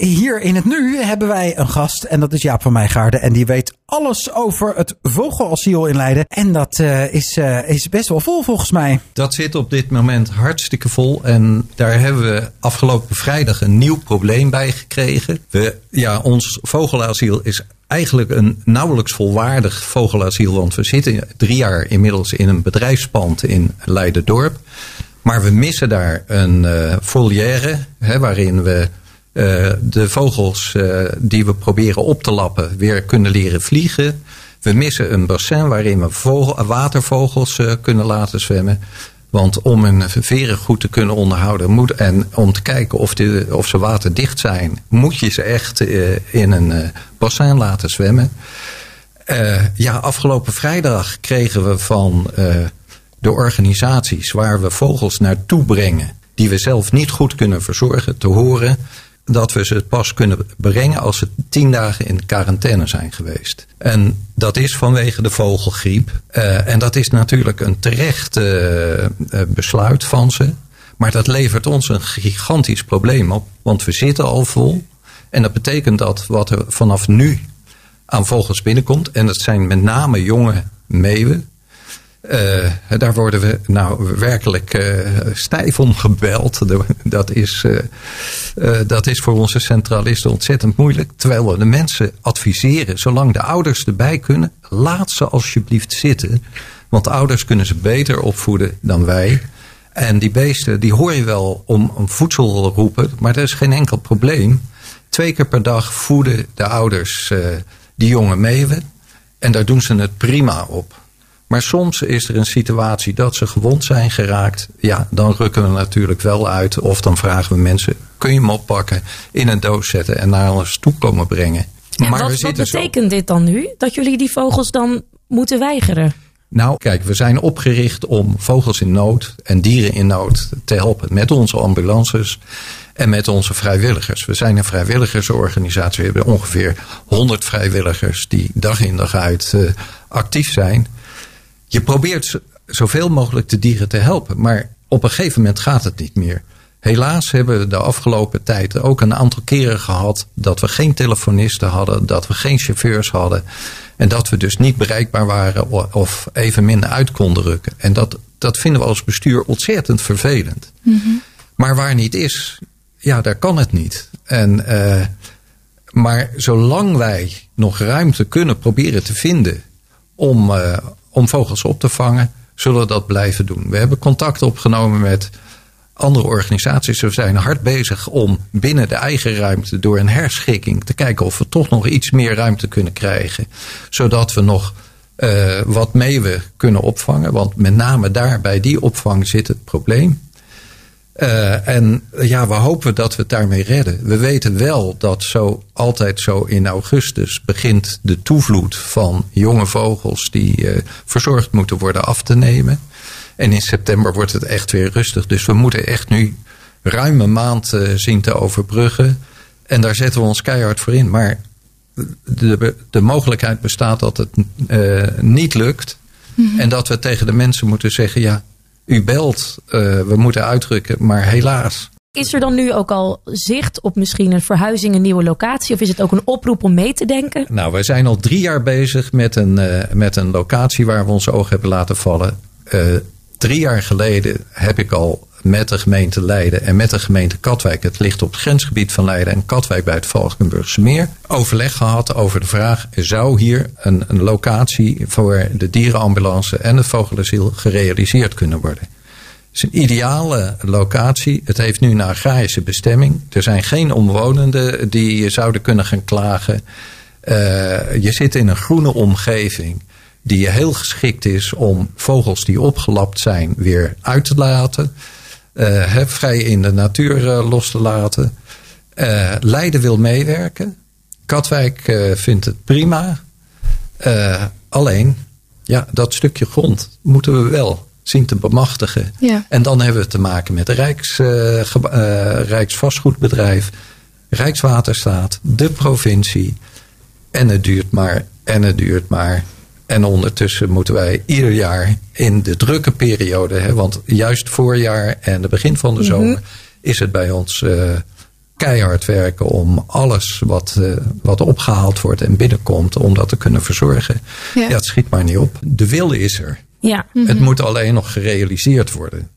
Hier in het nu hebben wij een gast en dat is Jaap van Meijgaarden. En die weet alles over het vogelasiel in Leiden. En dat uh, is, uh, is best wel vol volgens mij. Dat zit op dit moment hartstikke vol. En daar hebben we afgelopen vrijdag een nieuw probleem bij gekregen. We, ja, ons vogelasiel is eigenlijk een nauwelijks volwaardig vogelasiel. Want we zitten drie jaar inmiddels in een bedrijfspand in Leiden-dorp. Maar we missen daar een uh, volière hè, waarin we uh, de vogels uh, die we proberen op te lappen weer kunnen leren vliegen. We missen een bassin waarin we vogel, watervogels uh, kunnen laten zwemmen. Want om hun veren goed te kunnen onderhouden moet, en om te kijken of, of ze waterdicht zijn, moet je ze echt in een bassin laten zwemmen. ja, afgelopen vrijdag kregen we van de organisaties waar we vogels naartoe brengen, die we zelf niet goed kunnen verzorgen, te horen dat we ze pas kunnen brengen als ze tien dagen in quarantaine zijn geweest. En dat is vanwege de vogelgriep. Uh, en dat is natuurlijk een terecht uh, besluit van ze. Maar dat levert ons een gigantisch probleem op. Want we zitten al vol. En dat betekent dat wat er vanaf nu aan vogels binnenkomt. En dat zijn met name jonge meeuwen. Uh, daar worden we nou werkelijk uh, stijf om gebeld. Dat is, uh, dat is voor onze centralisten ontzettend moeilijk. Terwijl we de mensen adviseren, zolang de ouders erbij kunnen, laat ze alsjeblieft zitten. Want ouders kunnen ze beter opvoeden dan wij. En die beesten, die hoor je wel om, om voedsel roepen, maar dat is geen enkel probleem. Twee keer per dag voeden de ouders die jonge meeuwen. En daar doen ze het prima op. Maar soms is er een situatie dat ze gewond zijn geraakt. Ja, dan rukken we natuurlijk wel uit. Of dan vragen we mensen, kun je hem oppakken, in een doos zetten en naar ons toe komen brengen. En maar wat, wat betekent zo... dit dan nu? Dat jullie die vogels dan moeten weigeren? Nou, kijk, we zijn opgericht om vogels in nood en dieren in nood te helpen met onze ambulances en met onze vrijwilligers. We zijn een vrijwilligersorganisatie. We hebben ongeveer 100 vrijwilligers die dag in dag uit uh, actief zijn je probeert zoveel mogelijk de dieren te helpen. Maar op een gegeven moment gaat het niet meer. Helaas hebben we de afgelopen tijd ook een aantal keren gehad dat we geen telefonisten hadden, dat we geen chauffeurs hadden. En dat we dus niet bereikbaar waren of even minder uit konden rukken. En dat, dat vinden we als bestuur ontzettend vervelend. Mm -hmm. Maar waar niet is, ja, daar kan het niet. En, uh, maar zolang wij nog ruimte kunnen proberen te vinden om, uh, om vogels op te vangen, zullen we dat blijven doen. We hebben contact opgenomen met andere organisaties. We zijn hard bezig om binnen de eigen ruimte door een herschikking te kijken of we toch nog iets meer ruimte kunnen krijgen. Zodat we nog uh, wat meeuwen kunnen opvangen. Want met name daar bij die opvang zit het probleem. Uh, en ja, we hopen dat we het daarmee redden. We weten wel dat zo altijd zo in augustus begint de toevloed van jonge vogels die uh, verzorgd moeten worden af te nemen. En in september wordt het echt weer rustig. Dus we moeten echt nu ruim een maand uh, zien te overbruggen. En daar zetten we ons keihard voor in. Maar de, de mogelijkheid bestaat dat het niet lukt. Mm -hmm. En dat we tegen de mensen moeten zeggen: ja, u belt, uh, we moeten uitdrukken, maar helaas. Is er dan nu ook al zicht op misschien een verhuizing, een nieuwe locatie? Of is het ook een oproep om mee te denken? Nou, we zijn al drie jaar bezig met een, uh, met een locatie waar we onze ogen hebben laten vallen. Uh, drie jaar geleden heb ik al met de gemeente Leiden en met de gemeente Katwijk, het ligt op het grensgebied van Leiden en Katwijk bij het Valkenburgse Meer, overleg gehad over de vraag: zou hier een, een locatie voor de dierenambulance en het vogelasiel gerealiseerd kunnen worden? Het is een ideale locatie. Het heeft nu een agrarische bestemming. Er zijn geen omwonenden die zouden kunnen gaan klagen. Uh, je zit in een groene omgeving die heel geschikt is om vogels die opgelapt zijn weer uit te laten uh, vrij in de natuur uh, los te laten. Uh, Leiden wil meewerken. Katwijk vindt het prima. alleen, ja, dat stukje grond moeten we wel zien te bemachtigen. Ja. En dan hebben we te maken met Rijks, Rijksvastgoedbedrijf, Rijkswaterstaat, de provincie. En het duurt maar, en het duurt maar. En ondertussen moeten wij ieder jaar in de drukke periode, hè, want juist voorjaar en het begin van de mhm. zomer is het bij ons uh, keihard werken om alles wat, uh, wat opgehaald wordt en binnenkomt, om dat te kunnen verzorgen. Ja, ja het schiet maar niet op. De wil is er. Ja. Het moet alleen nog gerealiseerd worden.